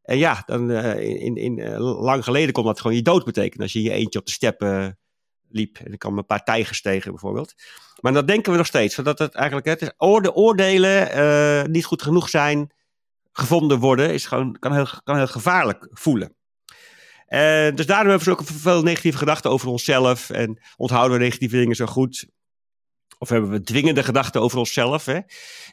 En ja, dan, eh, in, in, eh, lang geleden kon dat gewoon je dood betekenen. Als je je eentje op de steppen liep. En ik kwam een paar tijgers tegen bijvoorbeeld. Maar dat denken we nog steeds. Zodat het eigenlijk, het is oorde, oordelen, eh, niet goed genoeg zijn, gevonden worden, is gewoon, kan, heel, kan heel gevaarlijk voelen. Eh, dus daarom hebben we ook veel negatieve gedachten over onszelf. En onthouden we negatieve dingen zo goed. Of hebben we dwingende gedachten over onszelf. Hè?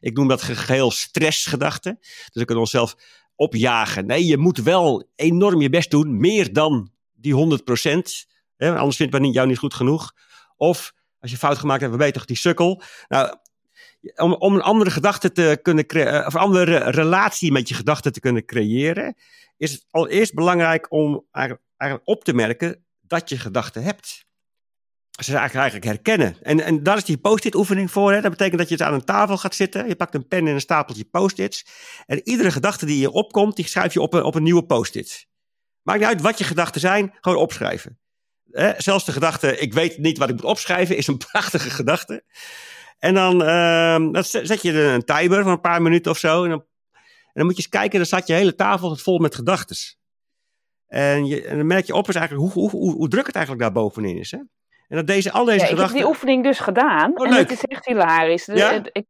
Ik noem dat ge- geheel stressgedachten. Dus we kunnen onszelf opjagen. Nee, je moet wel enorm je best doen. Meer dan die 100 Hè? Anders vindt men jou niet goed genoeg. Of als je fout gemaakt hebt, dan ben je toch die sukkel. Nou, om, om een andere gedachte te kunnen creëren, of een andere relatie met je gedachten te kunnen creëren, is het allereerst belangrijk om eigenlijk, op te merken dat je gedachten hebt. Ze eigenlijk, eigenlijk herkennen. En, en daar is die post-it oefening voor. Hè. Dat betekent dat je aan een tafel gaat zitten. Je pakt een pen en een stapeltje post-its. En iedere gedachte die je opkomt, die schrijf je op een, op een nieuwe post-it. Maakt niet uit wat je gedachten zijn, gewoon opschrijven. Zelfs de gedachte, ik weet niet wat ik moet opschrijven, is een prachtige gedachte. En dan, ehm, dan zet je een timer van een paar minuten of zo. En dan, en dan moet je eens kijken, dan staat je hele tafel vol met gedachten. En, je, en dan merk je op is eigenlijk hoe, hoe, hoe, hoe druk het eigenlijk daar bovenin is. Hè? En dat deze, al deze Ja, ik heb gedachten... die oefening dus gedaan. Oh, en leuk. het is echt hilarisch. De- Ja? het, ik,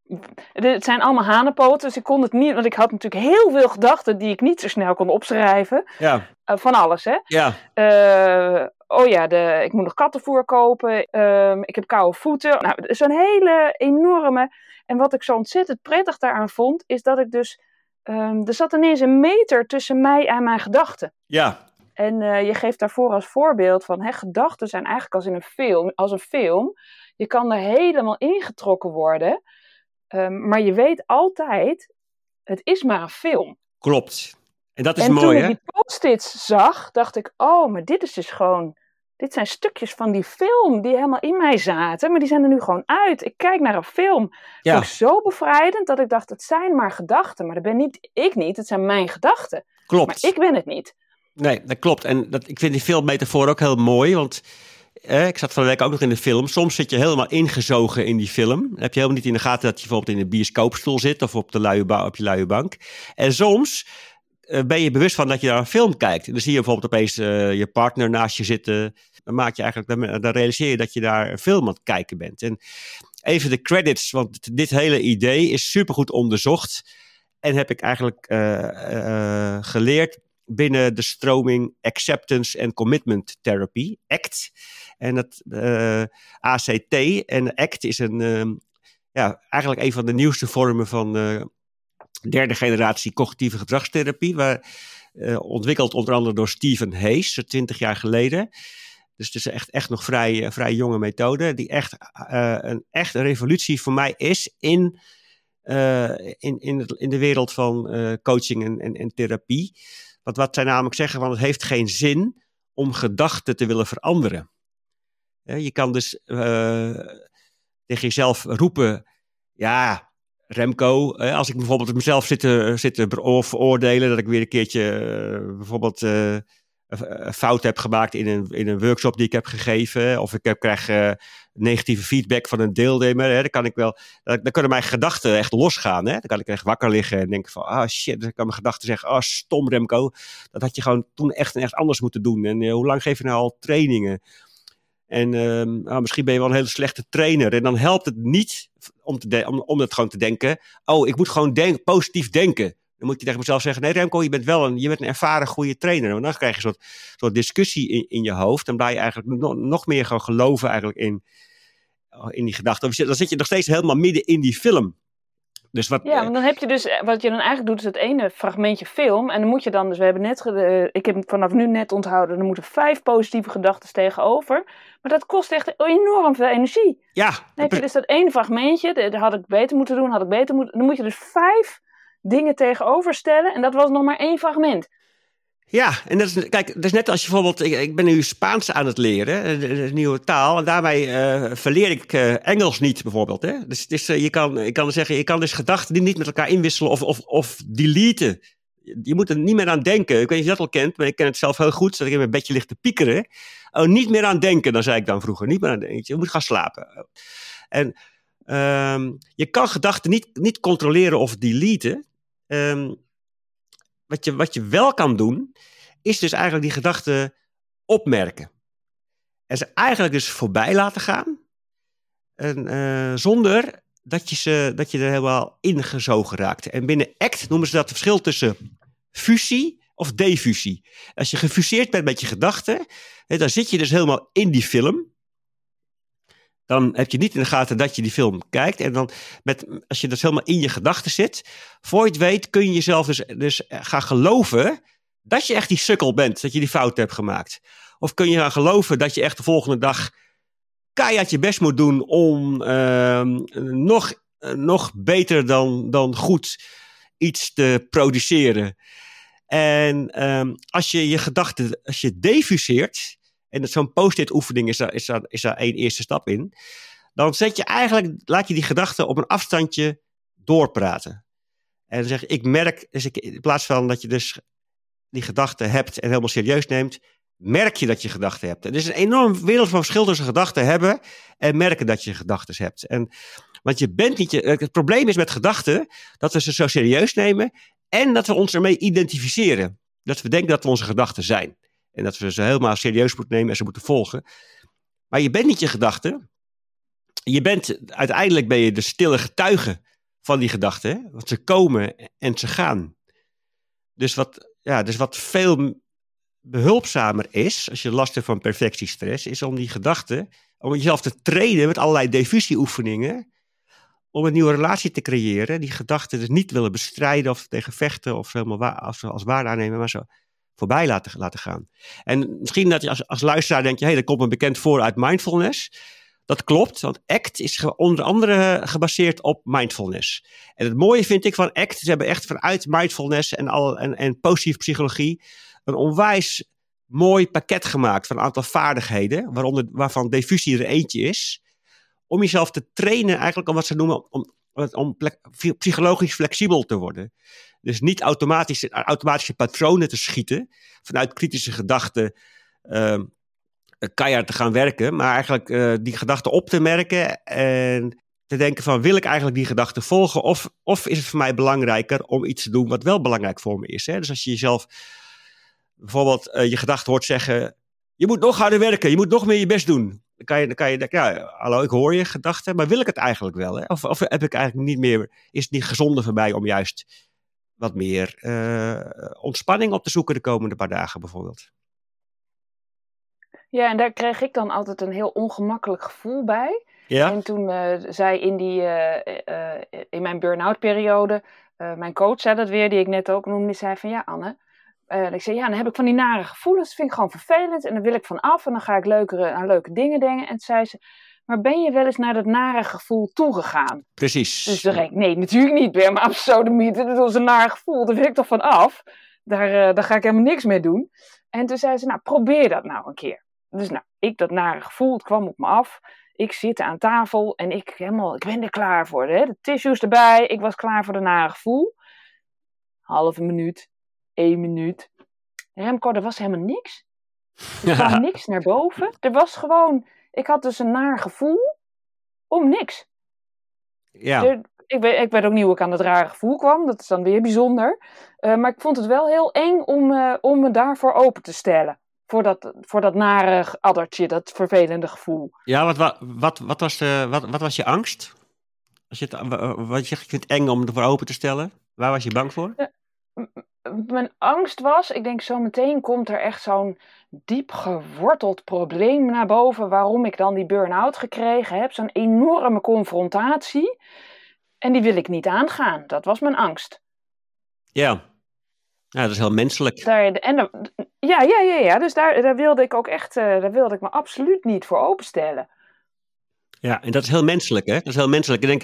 de- het zijn allemaal hanenpoten, dus ik kon het niet... Want ik had natuurlijk heel veel gedachten die ik niet zo snel kon opschrijven. Ja, Eh, van alles, hè. ja, Eh, oh ja, de, ik moet nog kattenvoer kopen. Ehm, ik heb koude voeten. Nou, zo'n hele enorme... En wat ik zo ontzettend prettig daaraan vond, is dat ik dus... ehm, er zat ineens een meter tussen mij en mijn gedachten. ja, En eh, je geeft daarvoor als voorbeeld van hè, gedachten zijn eigenlijk als in een film, als een film. Je kan er helemaal ingetrokken worden, ehm, maar je weet altijd, het is maar een film. klopt. En dat is en toen mooi, ik hè? die post-its zag, dacht ik, oh, maar dit is dus gewoon, dit zijn stukjes van die film die helemaal in mij zaten, maar die zijn er nu gewoon uit. Ik kijk naar een film. Ja, Vond ik zo bevrijdend dat ik dacht, het zijn maar gedachten, maar dat ben niet ik niet, het zijn mijn gedachten. klopt. Maar ik ben het niet. Nee, dat klopt. En dat, ik vind die filmmetafoor ook heel mooi, want eh, ik zat van de week ook nog in de film. Soms zit je helemaal ingezogen in die film. Dan heb je helemaal niet in de gaten dat je bijvoorbeeld in een bioscoopstoel zit of op, de luie op je luie bank. En soms ben je bewust van dat je naar een film kijkt. Dan zie je bijvoorbeeld opeens eh, je partner naast je zitten. Dan, maak je eigenlijk, dan, dan realiseer je dat je daar een film aan het kijken bent. En even de credits, want dit hele idee is supergoed onderzocht. En heb ik eigenlijk eh, eh, geleerd binnen de stroming Acceptance and Commitment Therapy, ACT. En dat eh, ACT en ACT is een, ehm, ja, eigenlijk een van de nieuwste vormen van eh, derde generatie cognitieve gedragstherapie, waar, eh, ontwikkeld onder andere door Stephen Hayes, twintig jaar geleden. Dus het is echt, echt nog vrij, eh, vrij jonge methode, die echt, eh, een, echt een revolutie voor mij is in, in, in, in de wereld van coaching en, en, therapie. wat, wat zij namelijk zeggen, van het heeft geen zin om gedachten te willen veranderen. je kan dus tegen jezelf roepen, ja, Remco, als ik bijvoorbeeld mezelf zit te, zit veroordelen, dat ik weer een keertje uh, bijvoorbeeld uh, fout heb gemaakt in een, in een workshop die ik heb gegeven, of ik heb, krijg negatieve feedback van een deelnemer, hè, dan kan ik wel, dan, kunnen mijn gedachten echt losgaan. Hè? Dan kan ik echt wakker liggen en denken van, ah shit, dan kan mijn gedachten zeggen, ah stom Remco, dat had je gewoon toen echt, echt anders moeten doen. En hoe lang geef je nou al trainingen? En uh, nou, misschien ben je wel een hele slechte trainer. En dan helpt het niet om, te om, om het gewoon te denken. Oh, ik moet gewoon denk positief denken. Dan moet je tegen mezelf zeggen: Nee, Remco, je bent wel een, je bent een ervaren goede trainer. Want dan krijg je een soort, soort discussie in, in je hoofd. Dan blijf je eigenlijk nog, meer gaan geloven eigenlijk in, in die gedachten. Dan zit je nog steeds helemaal midden in die film. Dus wat, ja, want dan heb je dus, eh, wat je dan eigenlijk doet, is het ene fragmentje film. En dan moet je dan, dus we hebben net, uh, ik heb vanaf nu net onthouden, er moeten vijf positieve gedachten tegenover. Maar dat kost echt enorm veel energie. Ja. Dan heb je dus dat ene fragmentje, dat had ik beter moeten doen, had ik beter moeten. Dan moet je dus vijf dingen tegenover stellen. En dat was nog maar één fragment. Ja, en dat is, kijk, dat is net als je bijvoorbeeld, ik, ik ben nu Spaans aan het leren, een nieuwe taal, en daarmee uh, verleer ik uh, Engels niet bijvoorbeeld. Hè? Dus, dus je, kan, je kan zeggen, je kan dus gedachten niet met elkaar inwisselen of, of, of deleten. Je moet er niet meer aan denken. Ik weet niet of je dat al kent, maar ik ken het zelf heel goed, dat ik in mijn bedje ligt te piekeren. Oh, niet meer aan denken, dan zei ik dan vroeger. Niet meer aan denken. Je moet gaan slapen. En um, je kan gedachten niet, niet controleren of deleten. Um, wat je, wat je wel kan doen, is dus eigenlijk die gedachten opmerken. En ze eigenlijk dus voorbij laten gaan. En, uh, zonder dat je, ze, dat je er helemaal ingezogen raakt. En binnen ACT noemen ze dat het verschil tussen fusie of defusie. Als je gefuseerd bent met je gedachten, dan zit je dus helemaal in die film. Dan heb je niet in de gaten dat je die film kijkt. En dan, met, als je dus helemaal in je gedachten zit, voor je het weet, kun je jezelf dus, dus gaan geloven dat je echt die sukkel bent, dat je die fout hebt gemaakt. Of kun je gaan geloven dat je echt de volgende dag keihard je best moet doen om uh, nog, nog beter dan, dan goed iets te produceren. En um, als je je gedachten, als je defuseert, en zo'n post-it oefening is daar, is, daar, is één eerste stap in. Dan zet je eigenlijk, laat je die gedachten op een afstandje doorpraten. En zeg ik merk, dus in plaats van dat je dus die gedachten hebt en helemaal serieus neemt, merk je dat je gedachten hebt. Er is een enorm wereld van verschil tussen gedachten hebben en merken dat je gedachten hebt. En, want je bent niet, je, het probleem is met gedachten dat we ze zo serieus nemen en dat we ons ermee identificeren. Dat we denken dat we onze gedachten zijn. En dat we ze helemaal serieus moeten nemen en ze moeten volgen. Maar je bent niet je gedachten. Je bent, uiteindelijk ben je de stille getuige van die gedachten. Want ze komen en ze gaan. Dus wat, ja, dus wat veel behulpzamer is, als je last hebt van perfectiestress, is om die gedachten, om jezelf te trainen met allerlei diffusieoefeningen, om een nieuwe relatie te creëren. Die gedachten dus niet willen bestrijden of tegen vechten of helemaal waar, als, als waar aannemen, maar zo voorbij laten, laten gaan. En misschien dat je als, als luisteraar denkt, hé, hey, dat komt me bekend voor uit mindfulness. Dat klopt, want ACT is onder andere gebaseerd op mindfulness. En het mooie vind ik van ACT, ze hebben echt vanuit mindfulness en, al, en, en positieve psychologie een onwijs mooi pakket gemaakt van een aantal vaardigheden, waaronder, waarvan diffusie er eentje is, om jezelf te trainen eigenlijk om wat ze noemen, om, om psychologisch flexibel te worden. Dus niet automatisch, automatische patronen te schieten, vanuit kritische gedachten uh, keihard te gaan werken, maar eigenlijk uh, die gedachten op te merken en te denken van wil ik eigenlijk die gedachten volgen of, of is het voor mij belangrijker om iets te doen wat wel belangrijk voor me is. Hè? Dus als je jezelf bijvoorbeeld uh, je gedachten hoort zeggen, je moet nog harder werken, je moet nog meer je best doen. Dan kan je, dan kan je denken, ja, hallo, ik hoor je gedachten, maar wil ik het eigenlijk wel? Hè? Of, of heb ik eigenlijk niet meer, is het niet gezonder voor mij om juist wat meer uh, ontspanning op te zoeken de komende paar dagen bijvoorbeeld. Ja, en daar kreeg ik dan altijd een heel ongemakkelijk gevoel bij. Ja? En toen uh, zei in, die, uh, in mijn burn-out periode, mijn coach zei dat weer, die ik net ook noemde, die zei van ja Anne, ik zei ja, dan heb ik van die nare gevoelens, dat vind ik gewoon vervelend en dan wil ik van af en dan ga ik leukere, aan leuke dingen denken. En toen zei ze, maar ben je wel eens naar dat nare gevoel toegegaan? Precies. Dus dan denk ik, nee, natuurlijk niet. Ben maar absoluut. Dat was een nare gevoel. Daar wil ik toch van af. Daar, uh, daar ga ik helemaal niks mee doen. En toen zei ze, nou, probeer dat nou een keer. Dus nou, ik dat nare gevoel, het kwam op me af. Ik zit aan tafel en ik, helemaal, ik ben er klaar voor. Hè? De tissues erbij, ik was klaar voor de nare gevoel. Halve minuut, één minuut. Remco, er was helemaal niks. Er kwam niks naar boven. Er was gewoon, ik had dus een naar gevoel om niks. Ja. Er, ik, weet, ik weet ook niet hoe ik aan het rare gevoel kwam. Dat is dan weer bijzonder. Uh, maar ik vond het wel heel eng om, uh, om me daarvoor open te stellen. Voor dat, voor dat nare addertje, dat vervelende gevoel. Ja, wat, wat, wat, wat, was, de, wat, wat was je angst? Als je het, wat je vindt eng om ervoor open te stellen? Waar was je bang voor? Uh, mijn angst was, ik denk zo meteen komt er echt zo'n diep geworteld probleem naar boven waarom ik dan die burn-out gekregen heb. Zo'n enorme confrontatie. En die wil ik niet aangaan. Dat was mijn angst. Ja, ja dat is heel menselijk. Daar, en, ja, ja, ja, ja, dus daar, daar wilde ik ook echt, uh, daar wilde ik me absoluut niet voor openstellen. Ja, en dat is heel menselijk, hè? Dat is heel menselijk. Ik denk,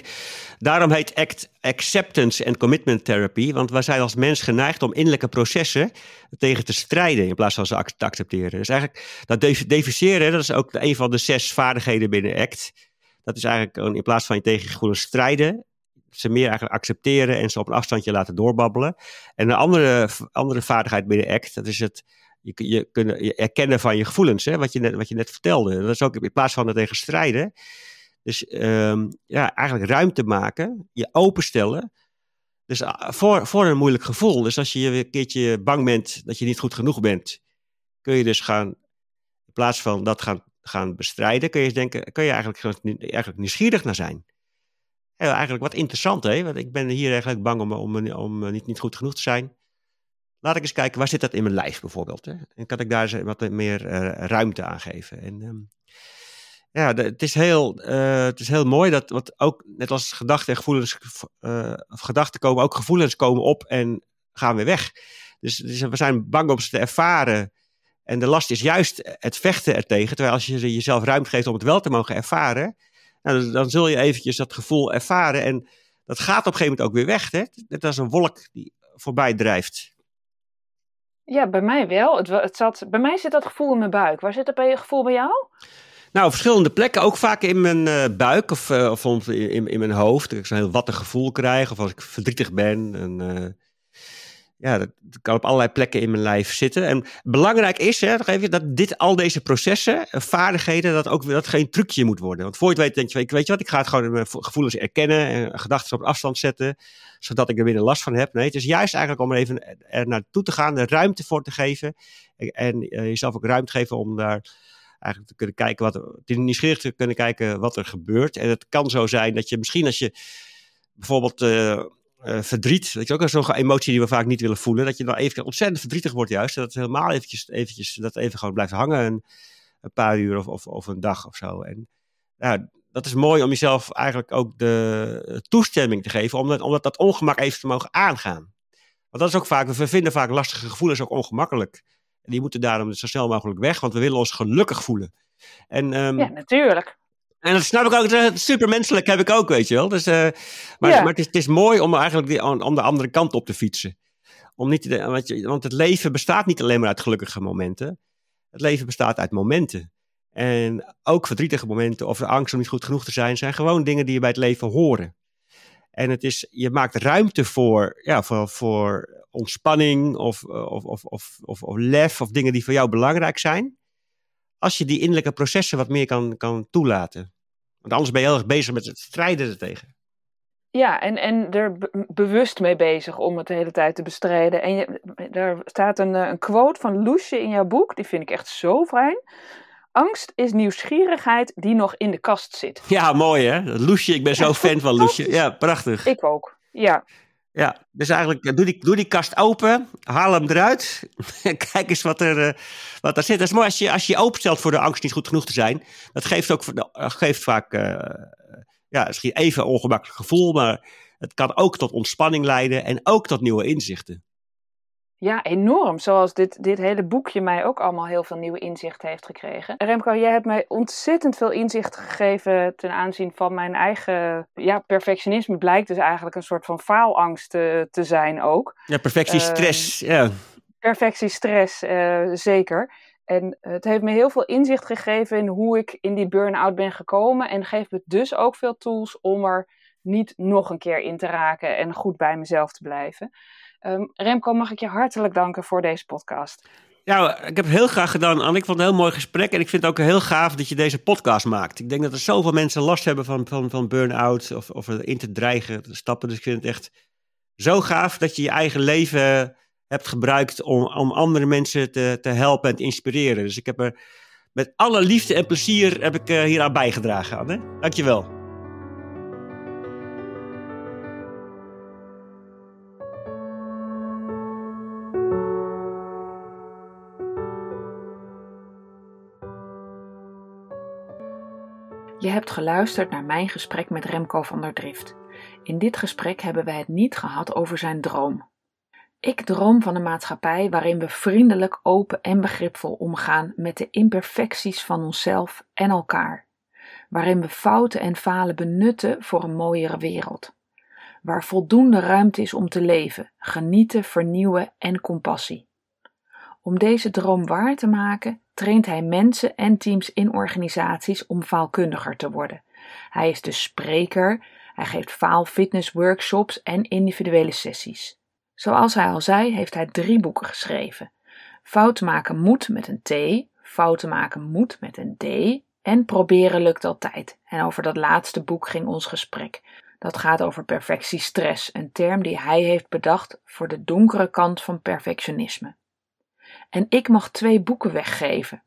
daarom heet ACT Acceptance and Commitment Therapy. Want wij zijn als mens geneigd om innerlijke processen tegen te strijden in plaats van ze te accepteren. Dus eigenlijk, dat deficeren, dat is ook een van de zes vaardigheden binnen ACT. Dat is eigenlijk in plaats van je tegen gevoelens strijden, ze meer eigenlijk accepteren en ze op een afstandje laten doorbabbelen. En een andere, andere vaardigheid binnen ACT, dat is het je, je, kunnen, je erkennen van je gevoelens, hè, wat, je net, wat je net vertelde. Dat is ook in plaats van er tegen strijden. Dus um, ja, eigenlijk ruimte maken, je openstellen. Dus voor, voor een moeilijk gevoel. Dus als je een keertje bang bent dat je niet goed genoeg bent, kun je dus gaan, in plaats van dat gaan, gaan bestrijden, kun je denken, kun je eigenlijk, eigenlijk nieuwsgierig naar zijn. Eigenlijk wat interessant, hè? Want ik ben hier eigenlijk bang om, om, om niet, niet goed genoeg te zijn. Laat ik eens kijken, waar zit dat in mijn lijf bijvoorbeeld? Hè? En kan ik daar wat meer uh, ruimte aan geven? En um, ja, het, is heel, uh, het is heel mooi dat, wat ook net als gedachten en gevoelens, uh, gedachten komen, ook gevoelens komen op en gaan weer weg. Dus, dus, we zijn bang om ze te ervaren. En de last is juist het vechten ertegen. Terwijl als je jezelf ruimte geeft om het wel te mogen ervaren, nou, dan, dan zul je eventjes dat gevoel ervaren. En dat gaat op een gegeven moment ook weer weg. Hè? Net als een wolk die voorbij drijft. Ja, bij mij wel. Het, het zat, bij mij zit dat gevoel in mijn buik. Waar zit dat bij, gevoel bij jou? Nou, verschillende plekken. Ook vaak in mijn uh, buik of, uh, of in, in mijn hoofd. Ik zo'n heel wattig gevoel krijg. Of als ik verdrietig ben. En, uh, ja, dat, kan op allerlei plekken in mijn lijf zitten. En belangrijk is hè, even, dat dit, al deze processen, vaardigheden, dat ook dat geen trucje moet worden. Want voor je weet, denk je, weet je wat, ik ga het gewoon in mijn gevoelens erkennen en gedachten op afstand zetten, zodat ik er weer last van heb. Nee, het is juist eigenlijk om er even er naartoe te gaan, er ruimte voor te geven. En, en jezelf ook ruimte geven om daar eigenlijk te kunnen kijken wat er, nieuwsgierig te kunnen kijken wat er gebeurt. En het kan zo zijn dat je misschien als je bijvoorbeeld uh, verdriet, dat is ook zo'n emotie die we vaak niet willen voelen, dat je dan even ontzettend verdrietig wordt juist. Dat het helemaal eventjes, eventjes dat even gewoon blijft hangen een, een paar uur of, of, of, een dag of zo. En ja, dat is mooi om jezelf eigenlijk ook de toestemming te geven, omdat, omdat dat ongemak even te mogen aangaan. Want dat is ook vaak, we vinden vaak lastige gevoelens ook ongemakkelijk. En die moeten daarom zo snel mogelijk weg, want we willen ons gelukkig voelen. En, um, ja, natuurlijk. En dat snap ik ook, supermenselijk heb ik ook, weet je wel. Dus, uh, maar, ja. maar het, is, het, is, mooi om eigenlijk die, om de andere kant op te fietsen. Om niet te, want, je, want het leven bestaat niet alleen maar uit gelukkige momenten. Het leven bestaat uit momenten. En ook verdrietige momenten of de angst om niet goed genoeg te zijn, zijn gewoon dingen die je bij het leven horen. En het is, je maakt ruimte voor, ja, voor, voor ontspanning of, of, of, of, of, of lef of dingen die voor jou belangrijk zijn. Als je die innerlijke processen wat meer kan, kan toelaten. Want anders ben je heel erg bezig met het strijden ertegen. Ja, en, en er bewust mee bezig om het de hele tijd te bestrijden. En je, daar staat een, een quote van Loesje in jouw boek, die vind ik echt zo fijn. Angst is nieuwsgierigheid die nog in de kast zit. Ja, mooi hè? Loesje, ik ben zo fan van Loesje. Ja, prachtig. Ik ook, ja. Ja, dus eigenlijk doe die, doe die kast open, haal hem eruit. Kijk eens wat er, uh, wat er zit. Dat is mooi als je, als je openstelt voor de angst niet goed genoeg te zijn. Dat geeft, ook, geeft vaak ja, misschien even een ongemakkelijk gevoel, maar het kan ook tot ontspanning leiden en ook tot nieuwe inzichten. Ja, enorm. Zoals dit, dit hele boekje mij ook allemaal heel veel nieuwe inzichten heeft gekregen. Remco, jij hebt mij ontzettend veel inzicht gegeven ten aanzien van mijn eigen ja, perfectionisme. Blijkt dus eigenlijk een soort van faalangst te, te zijn ook. Ja, perfectiestress. Uh, ja. perfectiestress, uh, zeker. En het heeft me heel veel inzicht gegeven in hoe ik in die burn-out ben gekomen. En geeft me dus ook veel tools om er niet nog een keer in te raken en goed bij mezelf te blijven. Um, Remco, mag ik je hartelijk danken voor deze podcast. Ja, ik heb het heel graag gedaan, Anne. Ik vond het een heel mooi gesprek. En ik vind het ook heel gaaf dat je deze podcast maakt. Ik denk dat er zoveel mensen last hebben van, van, van burn-out of, of in te dreigen te stappen. Dus ik vind het echt zo gaaf dat je je eigen leven hebt gebruikt om, om andere mensen te, te helpen en te inspireren. Dus ik heb er met alle liefde en plezier heb ik, hier aan bijgedragen. Anne. Dankjewel. Hebt geluisterd naar mijn gesprek met Remco van der Drift. In dit gesprek hebben wij het niet gehad over zijn droom. Ik droom van een maatschappij waarin we vriendelijk, open en begripvol omgaan met de imperfecties van onszelf en elkaar. Waarin we fouten en falen benutten voor een mooiere wereld. Waar voldoende ruimte is om te leven, genieten, vernieuwen en compassie. Om deze droom waar te maken, traint hij mensen en teams in organisaties om faalkundiger te worden. Hij is de spreker, hij geeft faalfitness workshops en individuele sessies. Zoals hij al zei, heeft hij drie boeken geschreven. Fouten maken moet met een T, fouten maken moet met een D en proberen lukt altijd. En over dat laatste boek ging ons gesprek. Dat gaat over perfectiestress, een term die hij heeft bedacht voor de donkere kant van perfectionisme. En ik mag twee boeken weggeven.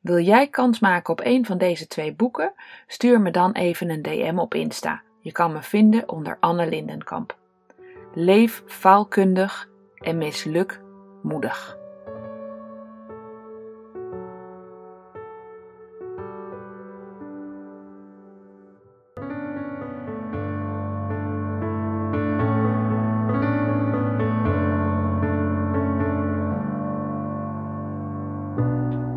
Wil jij kans maken op een van deze twee boeken? Stuur me dan even een DM op Insta. Je kan me vinden onder Anne Lindenkamp. Leef faalkundig en misluk moedig.